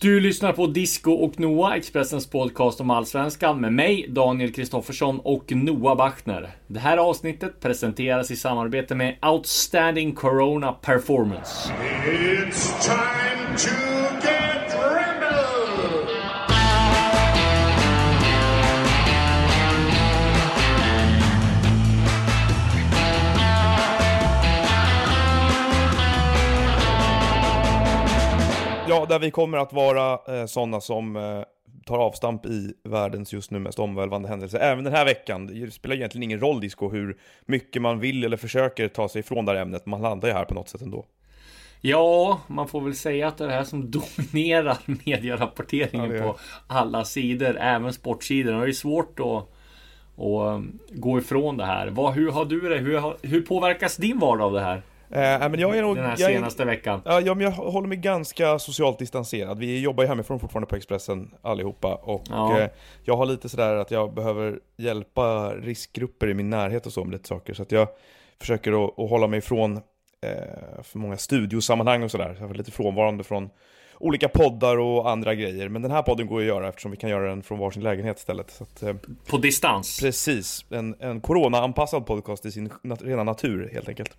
Du lyssnar på Disco och Noah, Expressens podcast om Allsvenskan med mig, Daniel Kristoffersson och Noah Bachner. Det här avsnittet presenteras i samarbete med Outstanding Corona Performance. It's time to Ja, där vi kommer att vara eh, sådana som eh, tar avstamp i världens just nu mest omvälvande händelse. Även den här veckan. Det spelar egentligen ingen roll, Disco, hur mycket man vill eller försöker ta sig ifrån det här ämnet. Man landar ju här på något sätt ändå. Ja, man får väl säga att det är det här som dominerar medierapporteringen Ja, på alla sidor, även sportsidorna. Det är svårt att, att um, gå ifrån det här. Vad, hur har du det? Hur, hur påverkas din vardag av det här? Eh, men jag är nog... Den här jag är- senaste veckan? Ja, men jag håller mig ganska socialt distanserad. Vi jobbar ju hemifrån fortfarande på Expressen allihopa och Ja. eh, jag har lite sådär att jag behöver hjälpa riskgrupper i min närhet och så med lite saker. Så att jag försöker att, att hålla mig ifrån eh, för många studiosammanhang och sådär. Jag är lite frånvarande från olika poddar och andra grejer. Men den här podden går att göra eftersom vi kan göra den från varsin lägenhet istället. Att, eh, På distans? precis, en, en corona-anpassad podcast i sin nat- rena natur helt enkelt.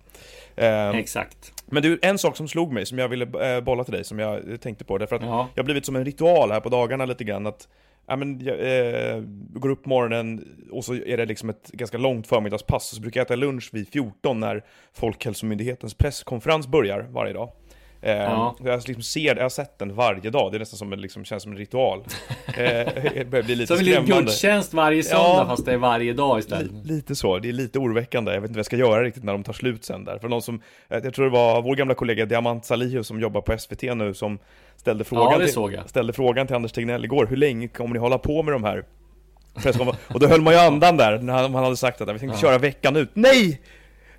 Eh, Exakt. men du, en sak som slog mig, som jag ville eh, bolla till dig, som jag tänkte på, därför att Ja. jag har blivit som en ritual här på dagarna lite grann, att Ja, men jag eh, går upp på morgonen och så är det liksom ett ganska långt förmiddagspass, och så brukar jag äta lunch vid 14 när Folkhälsomyndighetens presskonferens börjar varje dag. Eh, Ja. Jag, liksom ser, jag har sett den varje dag, det är nästan som en, liksom, känns som en ritual. Eh, det börjar bli lite Som en liten gudstjänst varje söndag Ja. fast det är varje dag istället. Li- Lite så, det är lite oroväckande. Jag vet inte vad jag ska göra riktigt när de tar slut sen där. För någon som, eh, jag tror det var vår gamla kollega Diamant Salihu som jobbar på SVT nu som ställde frågan, Ja, till, ställde frågan till Anders Tegnell igår, hur länge kommer ni hålla på med de här Och då höll man ju andan där när han hade sagt att vi tänkte Ja. köra veckan ut. Nej!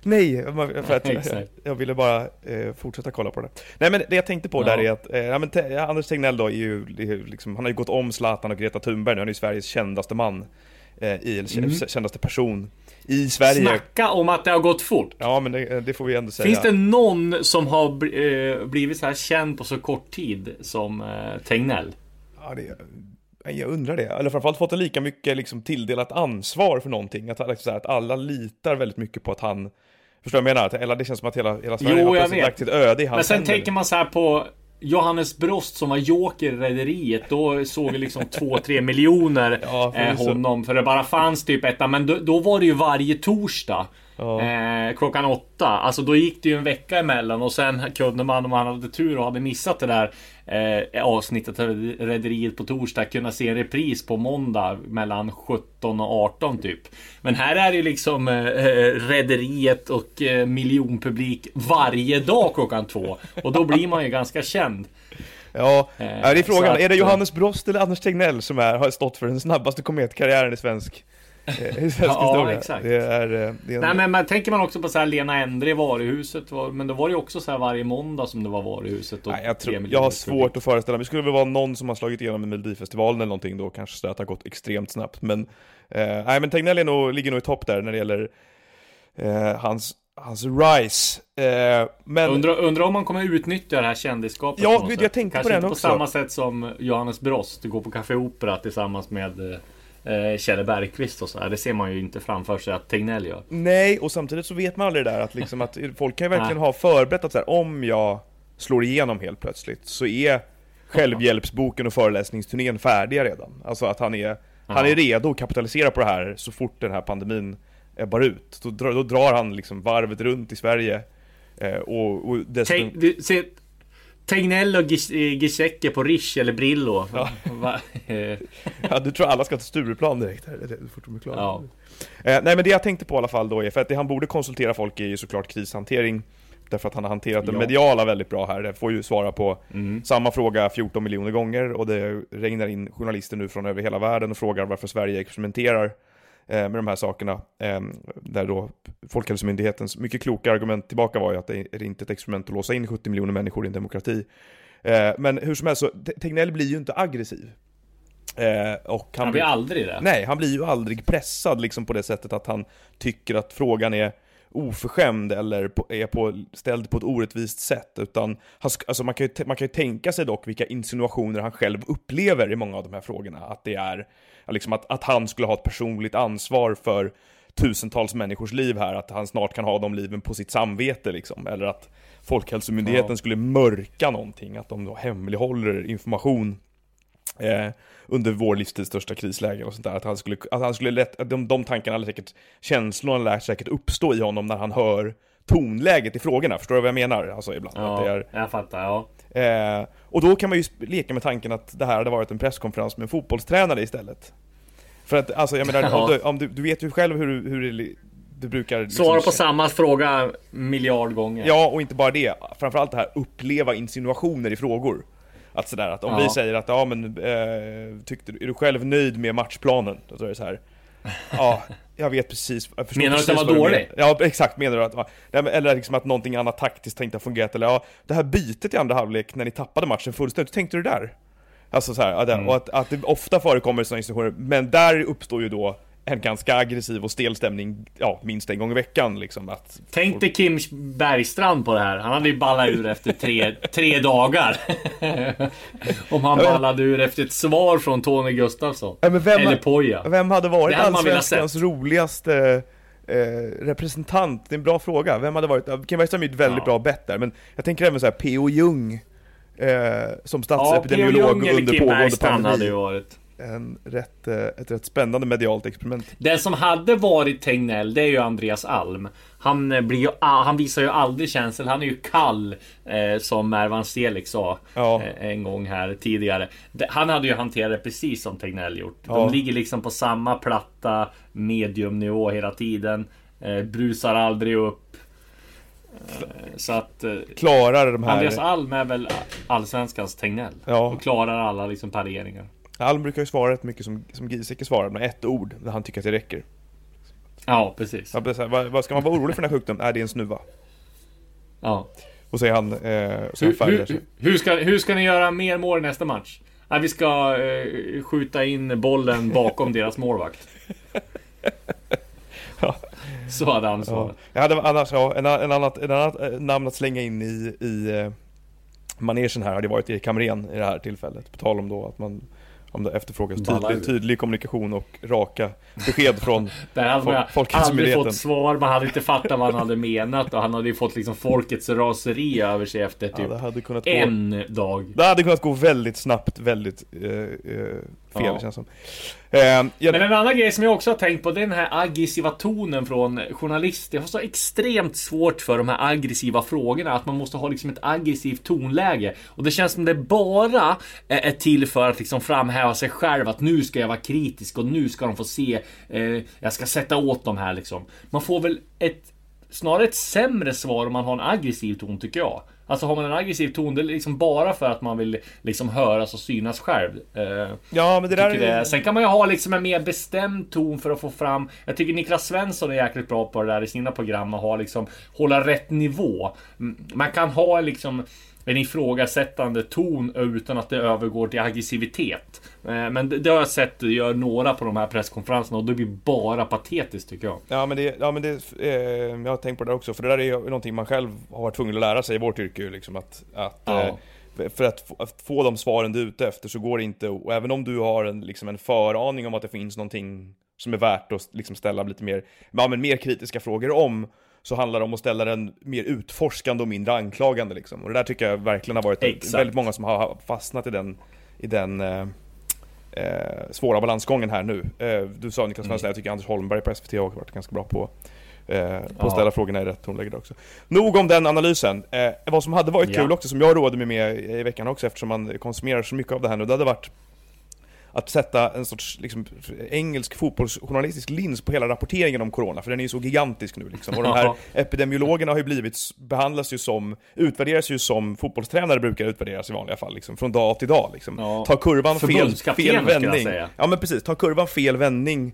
Nej! För att jag, ville bara eh, fortsätta kolla på det. Nej men det jag tänkte på Ja. där är att, eh, ja, men te, Anders Tegnell då är ju, är ju liksom, han har ju gått om Zlatan och Greta Thunberg nu, han är ju Sveriges kändaste man. Eh, i, Mm. kändaste person i Sverige. Snacka om att det har gått fort. Ja men det, det får vi ändå säga. Finns det någon som har eh, blivit så här känd på så kort tid som eh, Tegnell? Ja, det, jag undrar det. Eller framförallt fått lika mycket liksom, tilldelat ansvar för någonting. Att, liksom, här, att alla litar väldigt mycket på att han Förstår du vad jag menar? Eller det känns som att hela, hela Sverige Jo, har jag vet. lagt sitt öde i hans Men sen händer. tänker man så här på Johannes Brost som var joker i Rederiet. Då såg vi liksom 2-3 miljoner Ja, eh, förvisso. honom. För det bara fanns typ ett. Men då, då var det ju varje torsdag. Ja. Eh, klockan åtta. Alltså då gick det ju en vecka emellan. Och sen kunde man om man hade tur och hade missat det där eh, avsnittet av Rederiet på torsdag. Kunna se en repris på måndag mellan 17 och 18 typ. Men här är det ju liksom eh, eh, Rederiet och eh, miljonpublik varje dag klockan två. Och då blir man ju ganska känd. Ja, Eh, det är frågan. att, är det eh, Johannes Brost eller Anders Tegnell som är, har stått för den snabbaste kometkarriären i svensk, i svensk Ja, historia? exakt. Det är, eh, det är Nej men, men tänker man också på så här Lena Endre i varuhuset. var- Men då var det ju också så här varje måndag som det var varuhuset. Och Nej, jag, tror, jag har svårt att föreställa mig. Det skulle väl vara någon som har slagit igenom i Melodifestivalen eller någonting då, kanske så att det har gått extremt snabbt. Men, eh, nej, men Tegnell är nog, ligger nog i topp där när det gäller eh, hans, hans rise. Eh, men, Undrar, undrar om man kommer utnyttja det här kändisskapet Ja, jag tänkte på Kanske den inte också. på samma sätt som Johannes Brost. Går på Café Opera tillsammans med eh, Kjelle Bergqvist och så här. Det ser man ju inte framför sig att Tegnell gör. Nej, och samtidigt så vet man aldrig det där att, liksom att folk kan ju verkligen ha förberett att så här, om jag slår igenom helt plötsligt så är självhjälpsboken och föreläsningsturnén färdiga redan. Alltså att han är, han är redo att kapitalisera på det här så fort den här pandemin ebbar ut. Då, drar- då drar han liksom varvet runt i Sverige eh, och, och dessutom... Tänk, du, se, Tegnell och Gies- eh, Giesecke på Rish eller Brillo. Va, eh, Ja, du tror alla ska till Stureplan direkt här, fort de är klara. ja. Eh, nej men det jag tänkte på i alla fall då är, för att det han borde konsultera folk i är ju såklart krishantering Därför att han har hanterat Ja. mediala väldigt bra här, det får ju svara på Mm. samma fråga 14 miljoner gånger och det regnar in journalister nu från över hela världen och frågar varför Sverige experimenterar med de här sakerna. Eh, där då Folkhälsomyndighetens mycket kloka argument tillbaka var ju att det är inte ett experiment att låsa in 70 miljoner människor i en demokrati. Eh, men hur som helst så, Te- Tegnell blir ju inte aggressiv. Eh, och Han blir aldrig det. Nej, han blir ju aldrig pressad liksom på det sättet att han tycker att frågan är oförskämd eller på, är på, ställd på ett orättvist sätt, utan han, alltså man, kan ju, man kan ju tänka sig dock vilka insinuationer han själv upplever i många av de här frågorna. Att det är, liksom att, att han skulle ha ett personligt ansvar för tusentals människors liv här, att han snart kan ha de liven på sitt samvete liksom, eller att Folkhälsomyndigheten ja. skulle mörka någonting, att de då hemlighåller information eh, under vår livstids största krisläge och sånt där. Att han skulle, att han skulle lätt, att de, de tankarna eller säkert, känslorna lär säkert uppstå i honom när han hör tonläget i frågorna. Förstår du vad jag menar? Alltså ibland. Ja, att det är, jag fattar, ja. Eh, och då kan man ju leka med tanken att det här hade varit en presskonferens med en fotbollstränare istället. För att, alltså jag menar, ja. om, du, om du, du, vet ju själv hur, hur det, du brukar... Liksom, Svara på samma fråga miljard gånger. Ja, och inte bara det. Framförallt det här uppleva insinuationer i frågor. Att sådär att om ja. vi säger att ja men, eh, tyckte, är du själv nöjd med matchplanen? Då är det så här. Ja, jag vet precis. Jag menar du att den var dålig? Ja, exakt. Menar du att, eller liksom att någonting annat taktiskt inte har fungerat, eller ja, det här bytet i andra halvlek när ni tappade matchen fullständigt, hur tänkte du där? Alltså så här, mm. och att, att det ofta förekommer sådana institutioner, men där uppstår ju då en ganska aggressiv och stel stämning, ja, minst en gång i veckan liksom. Att Tänk dig Kim Bergstrand på det här. Han hade ju ballat ur efter tre, tre dagar. Om han ballade ur efter ett svar från Tony Gustafsson. Ja, vem, Eller Poja. Vem hade varit Allsvenskans roligaste eh, representant? Det är en bra fråga. Vem hade varit... Kim Bergstrand är ju ett väldigt ja. bra bett där, men jag tänker även så här P.O. Jung. Eh, som statsepidemiolog ja, under pågående pandemi. hade ju varit en rätt, eh, ett rätt spännande medialt experiment. Den som hade varit Tegnell, det är ju Andreas Alm. Han, eh, blir ju, han visar ju aldrig känsel. Han är ju kall, eh, som Mervan Selik sa ja. eh, en gång här tidigare. Han hade ju hanterat det precis som Tegnell gjort. Ja. De ligger liksom på samma platta mediumnivå hela tiden. Eh, brusar aldrig upp. Eh, så att... Klarar de här... Andreas Alm är väl allsvenskans Tegnell. Ja. Och klarar alla liksom pareringar. Alm brukar ju svara rätt mycket som, som Giesecke svarar med ett ord, där han tycker att det räcker. Ja, precis. Ja, vad, vad ska man vara orolig för den här sjukdomen? Är det en snuva? Ja. Och säger han, eh, så hur, hur, hur, ska, hur ska ni göra mer mål nästa match? Nej, vi ska eh, skjuta in bollen bakom deras målvakt. ja. Så hade han svarat. Ja. Jag hade annars, ja, en, en annat, en annat eh, namn att slänga in i, i eh, manegen här hade varit Erik Hamrén i det här tillfället. På tal om då att man om det efterfrågas tydlig, tydlig kommunikation och raka besked från Där hade man aldrig fått svar, man hade inte fattat vad han hade menat och han hade ju fått liksom folkets raseri över sig efter typ ja, en gå, dag. Det hade kunnat gå väldigt snabbt, väldigt eh, eh, fel ja. känns som. Eh, jag... Men en annan grej som jag också har tänkt på, det är den här aggressiva tonen från journalister. Jag har så extremt svårt för de här aggressiva frågorna, att man måste ha liksom ett aggressivt tonläge. Och det känns som det bara är till för att liksom framhäva sig själv, att nu ska jag vara kritisk och nu ska de få se, eh, jag ska sätta åt dem här liksom. Man får väl ett snarare ett sämre svar om man har en aggressiv ton tycker jag. Alltså har man en aggressiv ton, det är liksom bara för att man vill liksom höras och synas själv. Eh, ja, men det där är... Det. Sen kan man ju ha liksom en mer bestämd ton för att få fram... Jag tycker Niklas Svensson är jäkligt bra på det där i sina program och ha liksom... Hålla rätt nivå. Man kan ha liksom en ifrågasättande ton utan att det övergår till aggressivitet. Eh, men det, har jag sett gör några på de här presskonferenserna och det blir bara patetiskt tycker jag. Ja men det, ja, men det eh, jag har tänkt på det också, för det där är ju någonting man själv har varit tvungen att lära sig i vårt yrke liksom att, att ja. eh, för att få, att få de svaren du är ute efter så går det inte, och även om du har en, liksom en föraning om att det finns någonting som är värt att liksom ställa lite mer, ja, men mer kritiska frågor om, så handlar det om att ställa den mer utforskande och mindre anklagande liksom. Och det där tycker jag verkligen har varit Exakt. väldigt många som har fastnat i den, i den eh, eh, svåra balansgången här nu. Eh, du sa Niklas Svensson, mm. jag tycker Anders Holmberg på SVT har varit ganska bra på Eh, på att ställa frågorna i rätt tonläge också. Nog om den analysen. Eh, vad som hade varit ja. kul också, som jag rådde mig med i veckan också eftersom man konsumerar så mycket av det här nu, det hade varit att sätta en sorts liksom, engelsk fotbollsjournalistisk lins på hela rapporteringen om corona, för den är ju så gigantisk nu liksom. Och de här epidemiologerna har ju blivit, behandlas ju som, utvärderas ju som fotbollstränare brukar utvärderas i vanliga fall, liksom, från dag till dag. Liksom. Ja. Ta kurvan fel, fel vändning. Ja men precis, ta kurvan fel vändning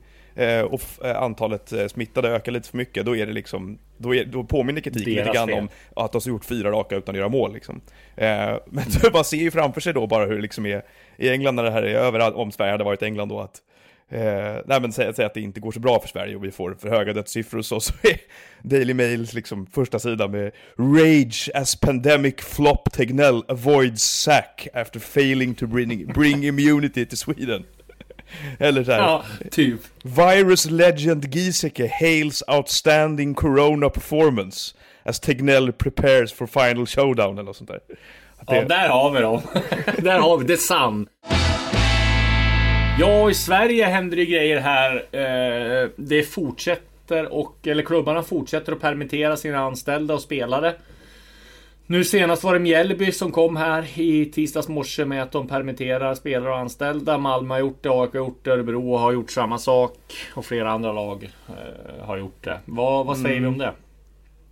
och eh, antalet eh, smittade ökar lite för mycket, då är det liksom, då, är, då påminner kritiken lite grann om att de har gjort fyra raka utan att göra mål liksom. Men man ser ju framför sig då bara hur det liksom är i England när det här är över, om Sverige hade varit England då, att Eh, nej men säg, säg att det inte går så bra för Sverige och vi får för höga dödssiffror och så, så är Daily Mails liksom första sida med Rage as pandemic flop Tegnell avoids sack after failing to bring, bring immunity to Sweden. Eller så här, Ja, typ. Virus legend Giesecke hails outstanding corona performance as Tegnell prepares for final showdown eller något sånt där. Att Ja, det- där har vi dem. där har vi det. är sant. Ja, i Sverige händer det grejer här. Eh, det fortsätter och, eller klubbarna fortsätter att permittera sina anställda och spelare. Nu senast var det Mjällby som kom här i tisdags morse med att de permitterar spelare och anställda. Malmö har gjort det, AIK har gjort det, Örebro har gjort samma sak. Och flera andra lag eh, har gjort det. Vad, vad säger vi om det?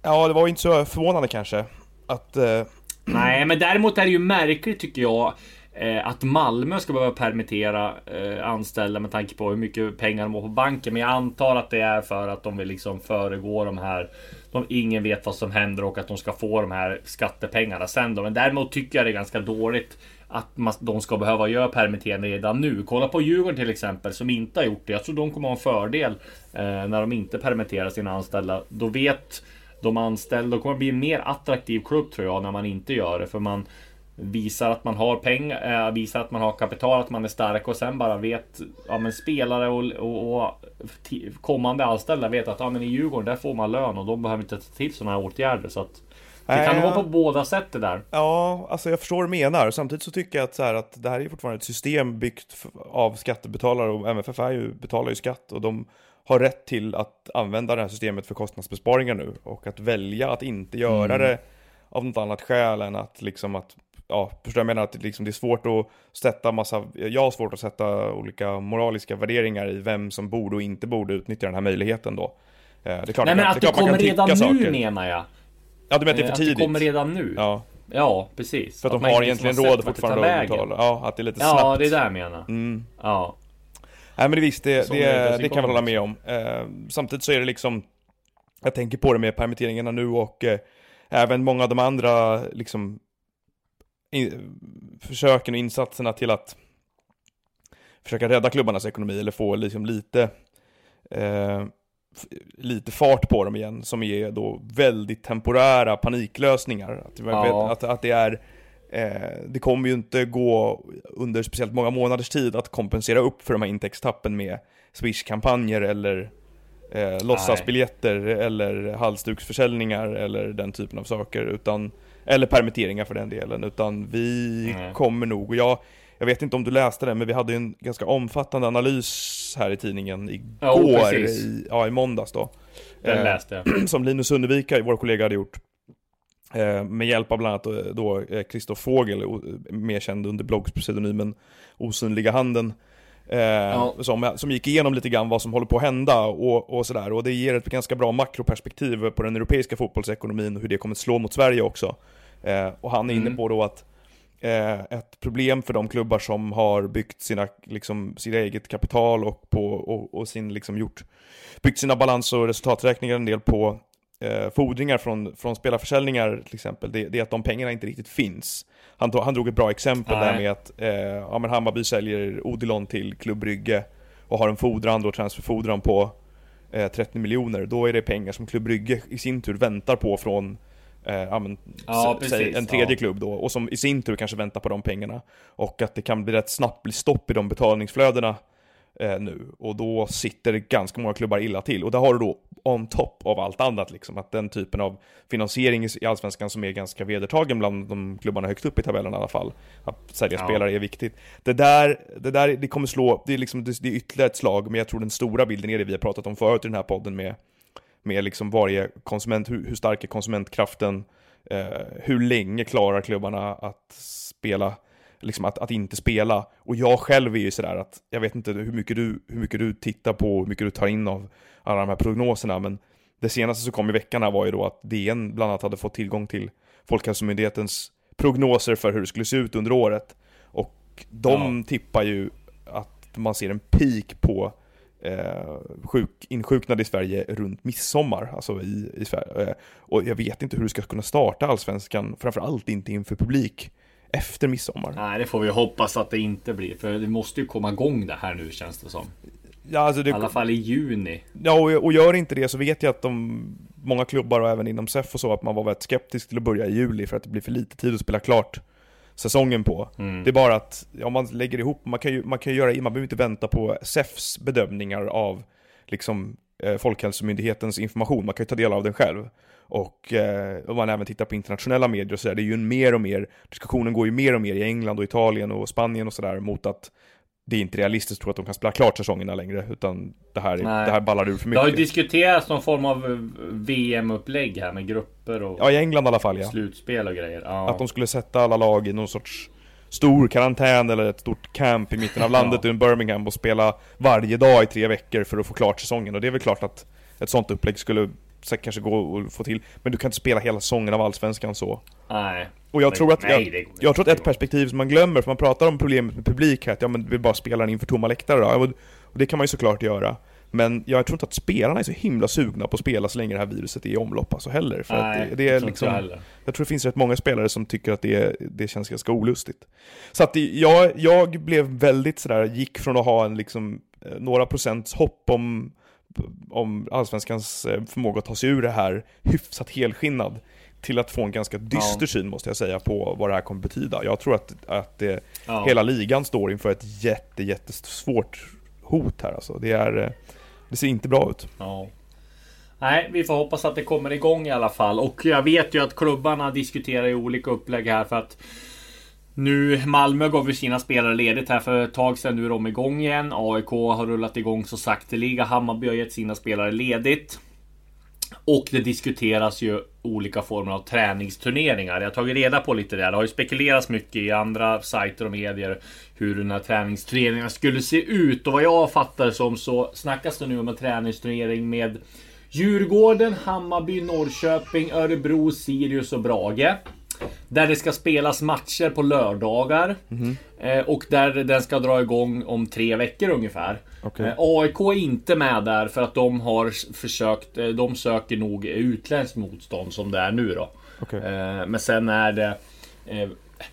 Ja, det var inte så förvånande kanske. Att... Eh, Nej, men däremot är det ju märkligt tycker jag eh, att Malmö ska behöva permittera eh, anställda med tanke på hur mycket pengar de har på banken. Men jag antar att det är för att de vill liksom föregå de här. De, ingen vet vad som händer och att de ska få de här skattepengarna sen då. Men däremot tycker jag det är ganska dåligt att man, de ska behöva göra permitteringar redan nu. Kolla på Djurgården till exempel som inte har gjort det. Jag tror de kommer ha en fördel eh, när de inte permitterar sina anställda. Då vet de anställda. då kommer bli en mer attraktiv klubb tror jag när man inte gör det. För man visar att man har pengar, äh, visar att man har kapital, att man är stark och sen bara vet ja, men spelare och, och, och kommande anställda vet att ja, men i Djurgården där får man lön och de behöver inte ta till sådana här åtgärder. Så att det Nej, kan ja. vara på båda sätt det där. ja, alltså jag förstår vad du menar. Samtidigt så tycker jag att, så här, att det här är fortfarande ett system byggt av skattebetalare och MFF är ju, betalar ju skatt och de har rätt till att använda det här systemet för kostnadsbesparingar nu och att välja att inte göra Mm. det av något annat skäl än att liksom att Ja, förstår jag menar att det, liksom, det är svårt att sätta massa, jag har svårt att sätta olika moraliska värderingar i vem som borde och inte borde utnyttja den här möjligheten då. Eh, Det är klart, Nej men att det det kommer redan nu saker. menar jag. Ja, du menar att det är Eh, för Att det tidigt? kommer redan nu. Ja, Ja, precis. för att, de man har liksom egentligen råd det fortfarande att betala. Ja, att det är lite Ja, snabbt. det är där jag menar. Mm. Ja. Nej men det visst, det, det, det det, kan jag hålla med om. Eh, samtidigt så är det liksom, jag tänker på det med permitteringarna nu och eh, även många av de andra liksom in, försöken och insatserna till att försöka rädda klubbarnas ekonomi eller få liksom lite eh, lite fart på dem igen som är då väldigt temporära paniklösningar. Att, Ja. att, att det är Eh, det kommer ju inte gå under speciellt många månaders tid att kompensera upp för de här intäktstappen med Swish-kampanjer eller eh, låtsasbiljetter eller halsduksförsäljningar eller den typen av saker utan eller permitteringar för den delen utan vi Nej. kommer nog och jag jag vet inte om du läste den men vi hade en ganska omfattande analys här i tidningen igår, precis. i, ja i måndags då. Den Eh, läste jag. som Linus Sundevika, vår kollega, hade gjort. Eh, med hjälp av bland annat eh, då eh, Christoph Fågel, mer känd under bloggpseudonymen Osynliga Handen. Eh, som, som gick igenom lite grann vad som håller på att hända och, och sådär. Och det ger ett ganska bra makroperspektiv på den europeiska fotbollsekonomin och hur det kommer att slå mot Sverige också. Eh, och han är inne Mm. på då att eh, ett problem för de klubbar som har byggt sina, liksom, sina eget kapital och, på, och, och sin, liksom, gjort, byggt sina balans och resultaträkningar en del på eh, fordringar från, från spelarförsäljningar till exempel, det, det är att de pengarna inte riktigt finns. Han, tog, han drog ett bra exempel där Nej. med att eh, ja, men Hammarby säljer Odilon till Klubb Brygge och har en fordran då, transferfordran på eh, 30 miljoner. Då är det pengar som Klubb Brygge i sin tur väntar på från eh, men, Ja, precis, en tredje ja. klubb då, och som i sin tur kanske väntar på de pengarna. Och att det kan bli rätt snabbt bli stopp i de betalningsflödena eh, nu. Och då sitter ganska många klubbar illa till. Och där har du då on top av allt annat liksom, att den typen av finansiering i Allsvenskan som är ganska vedertagen bland de klubbarna högst upp i tabellen i alla fall. Att sälja Ja. spelare är viktigt. Det där, det där, det kommer slå, det är liksom, det, det är ytterligare ett slag, men jag tror den stora bilden är det vi har pratat om förut i den här podden med, med liksom varje konsument, hur, hur stark är konsumentkraften, eh, hur länge klarar klubbarna att spela, liksom att, att inte spela. Och jag själv är ju sådär att, jag vet inte hur mycket du, hur mycket du tittar på, hur mycket du tar in av alla de här prognoserna, men det senaste som kom i veckan här var ju då att DN bland annat hade fått tillgång till Folkhälsomyndighetens prognoser för hur det skulle se ut under året. Och de tippar ju att man ser en peak på eh, sjuk, insjuknade i Sverige runt midsommar. Alltså i, i Sverige. Eh, och jag vet inte hur du ska kunna starta allsvenskan, framförallt inte inför publik, efter midsommar. Nej, det får vi hoppas att det inte blir. För det måste ju komma igång det här nu känns det som. Ja, alltså det, I alla fall i juni. Ja, och, och gör inte det så vet jag att de, många klubbar och även inom SEF och så, att man var väldigt skeptisk till att börja i juli för att det blir för lite tid att spela klart säsongen på. Mm. Det är bara att, ja man lägger ihop, man kan ju, man kan ju göra, man behöver inte vänta på SEFs bedömningar av liksom eh, Folkhälsomyndighetens information, man kan ju ta del av den själv. Och eh, om man även tittar på internationella medier och sådär, det är ju en mer och mer, diskussionen går ju mer och mer i England och Italien och Spanien och sådär mot att det är inte realistiskt att tro att de kan spela klart säsongerna längre, utan det här, Nej. det här ballar ur för Det har ju mycket. diskuterats någon form av VM-upplägg här med grupper och Ja, i England i alla fall ja. slutspel och grejer. Ja. Att de skulle sätta alla lag i någon sorts stor karantän eller ett stort camp i mitten av landet Ja. i Birmingham och spela varje dag i tre veckor för att få klart säsongen. Och det är väl klart att ett sånt upplägg skulle säkert kanske gå att få till. Men du kan inte spela hela säsongen av Allsvenskan så. Nej. Och jag Nej, tror att, nej, jag, det jag tror att ett perspektiv som man glömmer, för man pratar om problemet med publik här, att ja men vi bara spelar inför tomma läktare då. Och- Och det kan man ju såklart göra. Men jag tror inte att spelarna är så himla sugna på att spela så länge det här viruset är i omlopp alltså heller. För Nej, att det, det är jag liksom... heller. Jag tror det finns rätt många spelare som tycker att det, det känns ganska olustigt. Så att jag, jag blev väldigt sådär, gick från att ha en liksom, eh, några procents hopp om, om allsvenskans eh, förmåga att ta sig ur det här hyfsat helskinnad till att få en ganska dyster Ja. syn måste jag säga på vad det här kommer betyda. Jag tror att, att det, Ja. hela ligan står inför ett jätte, jättesvårt hot här alltså. Det, är, eh, det ser inte bra ut. Ja. Nej, vi får hoppas att det kommer igång i alla fall. Och jag vet ju att klubbarna diskuterar i olika upplägg här för att nu Malmö gav ju sina spelare ledigt här för ett tag sedan. Nu är de igång igen. AIK har rullat igång så sakteliga. Hammarby har gett sina spelare ledigt. Och det diskuteras ju olika former av träningsturneringar. Jag har tagit reda på lite där. Det har ju spekulerats mycket i andra sajter och medier hur den här träningsturneringen skulle se ut. Och vad jag fattar som så snackas det nu om en träningsturnering med Djurgården, Hammarby, Norrköping, Örebro, Sirius och Brage. Där det ska spelas matcher på lördagar. Eh, och där den ska dra igång om tre veckor ungefär. Okej. Eh, AIK är inte med där för att de har försökt. eh, De söker nog utländskt motstånd som det är nu då. Eh, Men sen är det...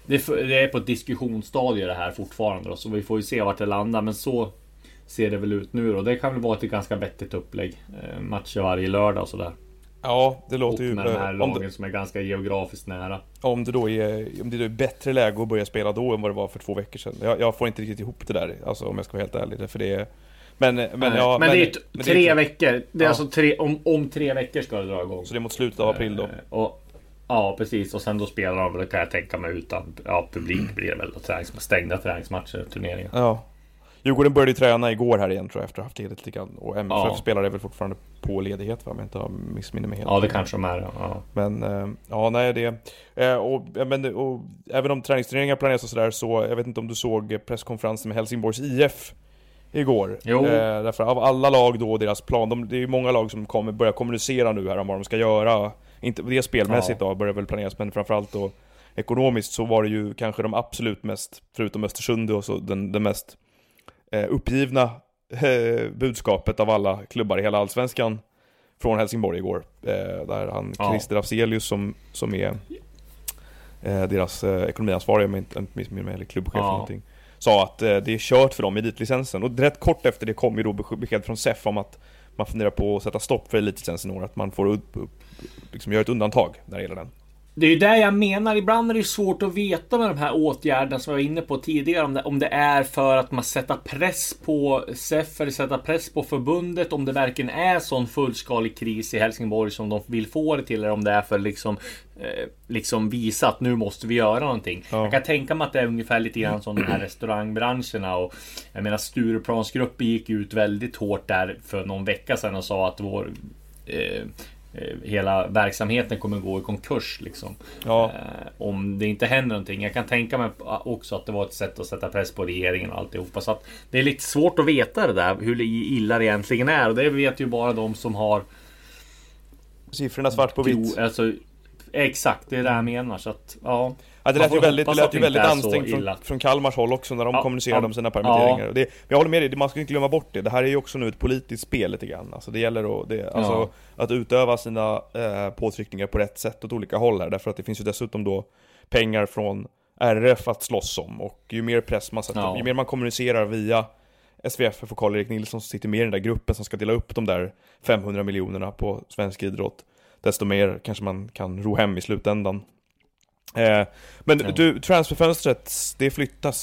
Det är för- det är på ett diskussionsstadie det här fortfarande då, så vi får ju se vart det landar. Men så ser det väl ut nu då. Det kan väl vara ett ganska vettigt upplägg. Matcher varje lördag och sådär. Ja, det Och låter ju... med de här lagen det, som är ganska geografiskt nära. om det då är, om det då är bättre läge att börja spela då än vad det var för två veckor sedan. Jag, jag får inte riktigt ihop det där, alltså om jag ska vara helt ärlig. För det är... Men, men, Nej, ja, men, det är men tre är- veckor. Det är Ja. alltså tre, om, om tre veckor ska det dra igång. Så det är mot slutet av april då? Eh, Och, ja, precis. Och sen då spelar de, det kan jag tänka mig, utan ja, publik blir det väl. Tränings, stängda träningsmatcher, turneringar. Ja. Djurgården började ju träna igår här igen tror jag efter att ha haft ledigt lite grann. Och MFF Ja. spelar är väl fortfarande på ledighet va, om jag inte har missminner mig helt. Ja, det kanske de är. Ja. Men eh, ja, nej det... Eh, och, ja, men, och, även om träningsturneringar planeras och sådär så, jag vet inte om du såg presskonferensen med Helsingborgs IF igår? Jo. Eh, därför av alla lag då, deras plan, de, det är ju många lag som kommer börja kommunicera nu här om vad de ska göra. Inte det spelmässigt då, börjar väl planeras, men framförallt då ekonomiskt så var det ju kanske de absolut mest, förutom Östersund och så, den, den mest uppgivna eh, budskapet av alla klubbar i hela Allsvenskan från Helsingborg igår. Eh, där han, Ja. Christer Afzelius som, som är eh, deras eh, ekonomiansvariga, om jag inte missminner mig, eller klubbchef eller Ja. någonting. Sa att eh, det är kört för dem med elitlicensen. Och rätt kort efter det kom ju då besked från SEF om att man funderar på att sätta stopp för elitlicensen i år. Att man får upp, upp, liksom göra ett undantag när det gäller den. Det är ju det jag menar. Ibland är det svårt att veta med de här åtgärderna som jag var inne på tidigare. Om det, om det är för att man sätter press på SEF eller sätta press på förbundet. Om det verkligen är sån fullskalig kris i Helsingborg som de vill få det till. Eller om det är för liksom, eh, liksom visa att nu måste vi göra någonting. Ja. Jag kan tänka mig att det är ungefär lite grann som de här restaurangbranscherna. Och jag menar Stureplansgruppen gick ut väldigt hårt där för någon vecka sedan och sa att vår eh, eh, Hela verksamheten kommer gå i konkurs liksom. Ja. Eh, om det inte händer någonting. Jag kan tänka mig också att det var ett sätt att sätta press på regeringen och alltihopa. Så att det är lite svårt att veta det där. Hur illa det egentligen är. Och det vet ju bara de som har... Siffrorna svart på vitt. Alltså, exakt, det är det jag menar. Så att, ja. Ja, det lät ju väldigt, det lät ju väldigt ansträngt från, från Kalmars håll också när de Ja, kommunicerade ja, om sina permitteringar. ja. Det, men jag håller med dig, det- man ska inte glömma bort det. Det här är ju också nu ett politiskt spel lite grann. Alltså det gäller att, det, alltså, att utöva sina eh, påtryckningar på rätt sätt åt olika håll här. Därför att det finns ju dessutom då pengar från RF att slåss om. Och ju mer press man sätter, ju mer man kommunicerar via SVFF och Karl-Erik Nilsson som sitter med i den där gruppen som ska dela upp de där 500 miljonerna på svensk idrott, desto mer kanske man kan ro hem i slutändan. Eh, men Ja. du, transferfönstret, det flyttas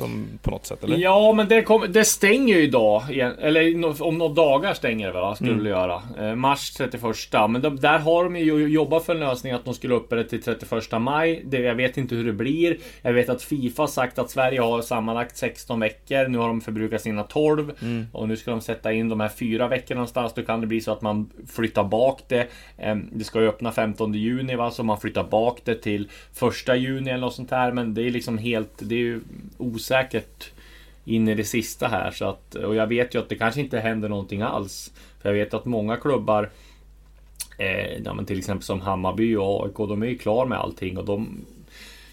som på något sätt eller? Ja, men det, kom, det stänger ju idag. Eller om några dagar stänger det väl, va? skulle Mm. det göra. Eh, mars 31. Men de, där har de ju jobbat för en lösning att de skulle uppe det till 31 maj. Det, jag vet inte hur det blir. Jag vet att Fifa har sagt att Sverige har sammanlagt 16 veckor. Nu har de förbrukat sina 12. Mm. Och nu ska de sätta in de här fyra veckorna någonstans. Då kan det bli så att man flyttar bak det. Eh, Det ska ju öppna 15 juni va, så man flyttar bak det till 1 juni eller något sånt här. Men det är liksom helt, det är ju osäkert in i det sista här. Så att, och jag vet ju att det kanske inte händer någonting alls. För jag vet att många klubbar eh, ja, till exempel som Hammarby och AIK, de är ju klar med allting och de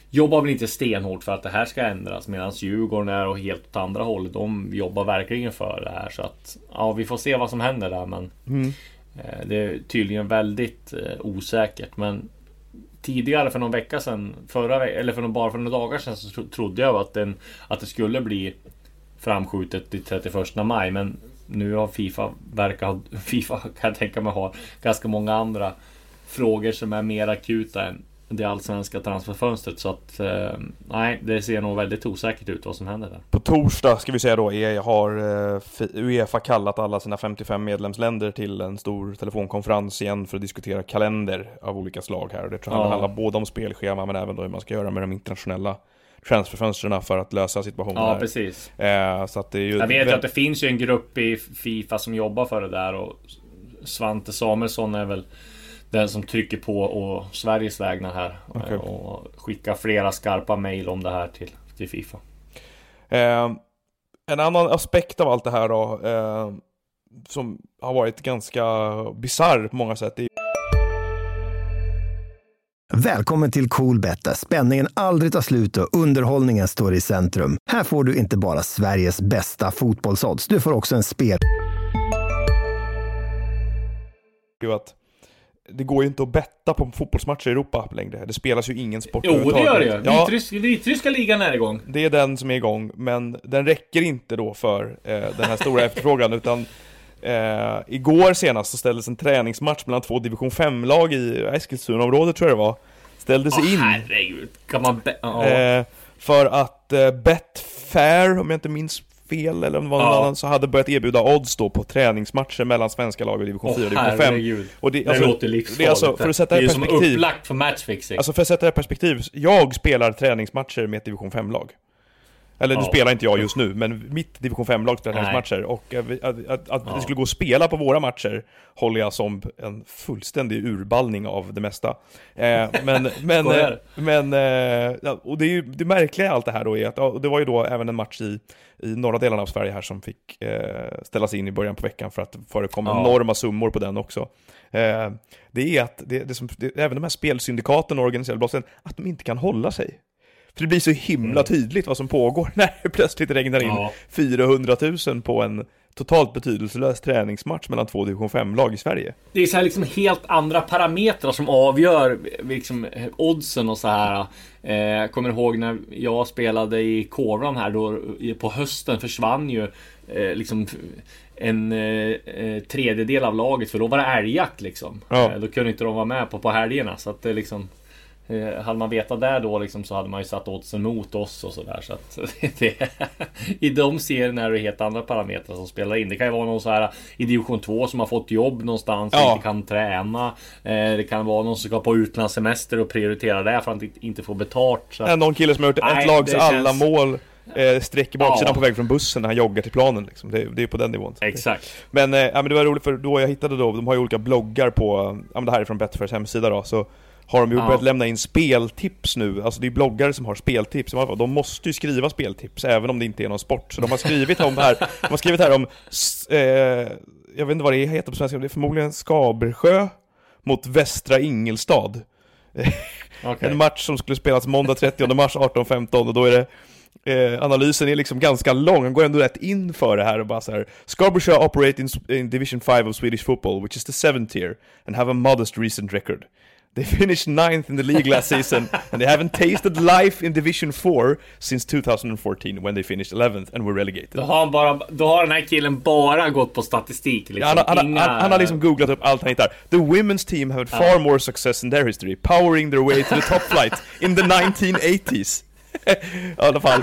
jobbar väl inte stenhårt för att det här ska ändras medan Djurgården är och helt åt andra hållet. De jobbar verkligen för det här så att ja, vi får se vad som händer där. Men Mm. eh, det är tydligen väldigt eh, osäkert. Men tidigare för någon vecka sedan, förra eller för någon, bara för några dagar sedan så trodde jag att, den, att det skulle bli framskjutet till 31 maj. Men nu har Fifa verkar ha, Fifa kan jag tänka mig ha ganska många andra frågor som är mer akuta än det allsvenska transferfönstret. Så att eh, nej, det ser nog väldigt osäkert ut vad som händer där. På torsdag ska vi säga då, är, har eh, Uefa kallat alla sina 55 medlemsländer till en stor telefonkonferens igen för att diskutera kalender av olika slag här. Och det tror jag Ja. handlar både om spelschema men även då hur man ska göra med de internationella transferfönstren för att lösa situationen Ja, här. precis. Eh, så att det är ju Jag vet ju att det finns ju en grupp i Fifa som jobbar för det där och Svante Samuelsson är väl den som trycker på och Sveriges vägnar här Okej. och skickar flera skarpa mejl om det här till, till Fifa. Eh, en annan aspekt av allt det här då, eh, som har varit ganska bisarr på många sätt, är Välkommen till Coolbet där spänningen aldrig tar slut och underhållningen står i centrum. Här får du inte bara Sveriges bästa fotbollsodds, du får också en spel... att det går ju inte att betta på fotbollsmatcher i Europa längre. Det spelas ju ingen sport Jo, det gör det ju. Ja, Vitrysk, Vitryska ligan är igång. det är den som är igång, men den räcker inte då för eh, den här stora efterfrågan, utan eh, igår senast så ställdes en träningsmatch mellan två division 5-lag i Eskilstunaområdet tror jag det var. Ställdes Åh in. herregud. Kan man... Be- ja. Eh, för att eh, Betfair, om jag inte minns fel, eller om det var någon Ja. annan, så hade börjat erbjuda odds då på träningsmatcher mellan svenska lag i division Åh 4 och division 5. herregud. Och det, Det alltså, låter livsfarligt. det är alltså, för att sätta det det är som upplagt för matchfixing. Alltså för att sätta det i perspektiv, jag spelar träningsmatcher med ett division 5-lag. Eller nu Ja. spelar inte jag just nu, men mitt division 5-lag spelar träningsmatcher. Och att, vi- att, att, att Ja. det skulle gå att spela på våra matcher håller jag som en fullständig urballning av det mesta. Eh, men, men, eh, men, eh, och det, är ju, det märkliga i allt det här då är att, och det var ju då även en match i, i norra delarna av Sverige här som fick eh, ställas in i början på veckan för att det förekom Ja. enorma summor på den också. Eh, det är att, det, det som, det, även de här spelsyndikaten och organiserade brotten, att de inte kan hålla sig. För det blir så himla tydligt vad som pågår när det plötsligt regnar in Mm. Ja. 400 000 på en totalt betydelselös träningsmatch mellan två division 5-lag i Sverige. Det är så här liksom helt andra parametrar som avgör liksom eh, oddsen och så här. Eh, Jag kommer ihåg när jag spelade i Kåran här då eh, på hösten försvann ju eh, liksom en eh, eh, tredjedel av laget för då var det älgjakt liksom. Ja. Eh, Då kunde inte de vara med på, på helgerna så att det liksom eh, hade man vetat där då liksom så hade man ju satt oddsen mot oss och sådär så att det, I de serierna är det helt andra parametrar som spelar in. Det kan ju vara någon så här i division 2 som har fått jobb någonstans och Ja. inte kan träna. Eh, Det kan vara någon som ska på utlandssemester och prioritera det för att inte- få betalt. Så att, Någon kille som har gjort Nej, ett lags det alla känns- mål eh, sträcker baksidan Ja. på väg från bussen när han joggar till planen. Liksom. Det, det är på den nivån. Exakt. Men, eh, men det var roligt för då jag hittade då, de har ju olika bloggar på, ja men det här är från Betfairs hemsida då, så har de ju Ja. börjat lämna in speltips nu, alltså det är bloggare som har speltips, de måste ju skriva speltips även om det inte är någon sport. Så de har skrivit om här, de har skrivit här om, eh, jag vet inte vad det heter på svenska, det är förmodligen Skabersjö mot Västra Ingelstad. Okej. En match som skulle spelas måndag 30 mars 18.15 och då är det Eh, analysen är liksom ganska lång, han går ändå rätt in för det här och bara så här Scarborough operate in, in Division 5 of Swedish football, which is the seventh tier, and have a modest recent record. They finished ninth in the league last season and they haven't tasted life in Division 4 since 2014 when they finished 11th and were Då relegated. har, han bara, då har den här killen bara gått på statistik. Liksom. Han, har- han, har- Inga- han, han har liksom googlat upp allt han hittar. The women's team have had far more success in their history, powering their way to the top flight in the 1980s. I alla fall.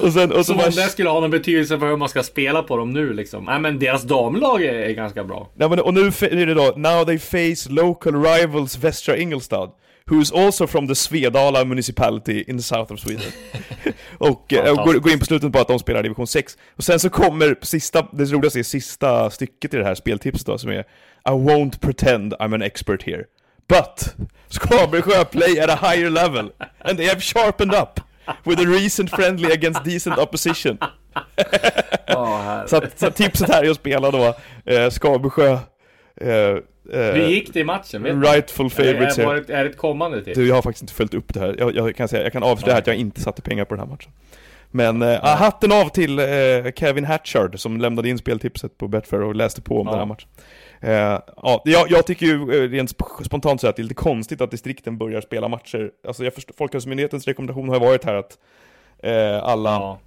Och sen, och så Som om det skulle ha någon betydelse för hur man ska spela på dem nu liksom. Nej men deras damlag är, är ganska bra. Nej, men, och nu är det då, now they face local rivals Västra Ingelstad, who is also from the Svedala municipality in the south of Sweden. och eh, går, går in på slutet på att de spelar division 6. Och sen så kommer sista, det roligaste är sista stycket i det här speltipset då, som är I won't pretend I'm an expert here. But Skabersjö play at a higher level, and they have sharpened up with a recent friendly against decent opposition. Här. Så, att, så att tipset här är att spela då eh, Skabersjö eh, eh, Hur gick det i matchen? Vet? Rightful Är, favorites är, det- är det ett kommande till? Du, jag har faktiskt inte följt upp det här. Jag, jag kan säga, jag kan avslöja att jag inte satte pengar på den här matchen. Men eh, ah, hatten av till eh, Kevin Hatchard som lämnade in speltipset på Betfair och läste på om Ja. den här matchen. Eh, ja, jag, jag tycker ju eh, rent sp- spontant så att det är lite konstigt att distrikten börjar spela matcher. Alltså jag förstår, Folkhälsomyndighetens rekommendation har ju varit här att eh, alla Ja.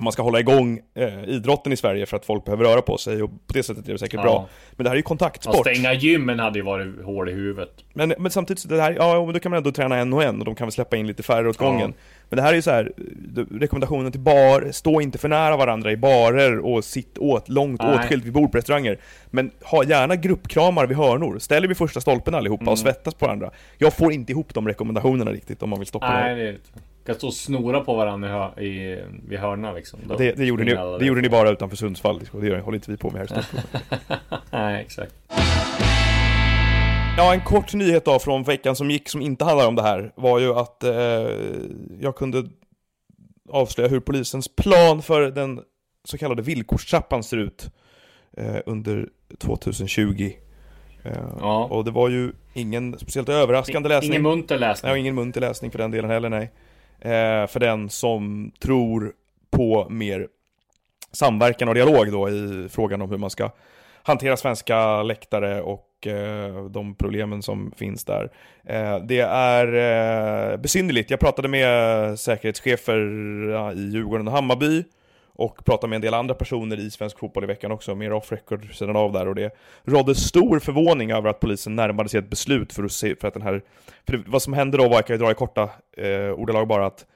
man ska hålla igång eh, idrotten i Sverige för att folk behöver röra på sig och på det sättet är det säkert Ja. bra. Men det här är ju Att kontaktsport. stänga gymmen hade ju varit hål i huvudet. Men, men samtidigt, så det här, ja men då kan man ändå träna en och en och de kan väl släppa in lite färre åt Ja. Men det här är ju så här, det- rekommendationen till bar, stå inte för nära varandra i barer och sitt åt, långt Nej. åtskilt vid bord på restauranger. Men ha gärna gruppkramar vid hörnor, ställ er vid första stolpen allihopa Mm. och svettas på varandra. Jag får inte ihop de rekommendationerna riktigt om man vill stoppa Nej, det. det är inte. Kan stå och snora på varandra i, i, vid hörnan liksom. Då- Det, det, gjorde ni, alla det gjorde ni bara utanför Sundsvall, det gör- håller inte vi på med här i Stockholm. Nej, exakt. Ja, en kort nyhet då från veckan som gick som inte handlar om det här var ju att eh, jag kunde avslöja hur polisens plan för den så kallade villkorstrappan ser ut eh, under 2020. Eh, Ja. Och det var ju ingen speciellt överraskande läsning. Ingen munter läsning. Nej, ingen munter läsning för den delen heller, nej. Eh, för den som tror på mer samverkan och dialog då i frågan om hur man ska hantera svenska läktare och Eh, de problemen som finns där. Eh, det är eh, besynnerligt. Jag pratade med säkerhetschefer i Djurgården och Hammarby och pratade med en del andra personer i svensk fotboll i veckan också, mer off record sidan av där och det rådde stor förvåning över att polisen närmade sig ett beslut för att se, för att den här, för det, vad som hände då var, jag kan ju dra i korta eh, ordalag bara att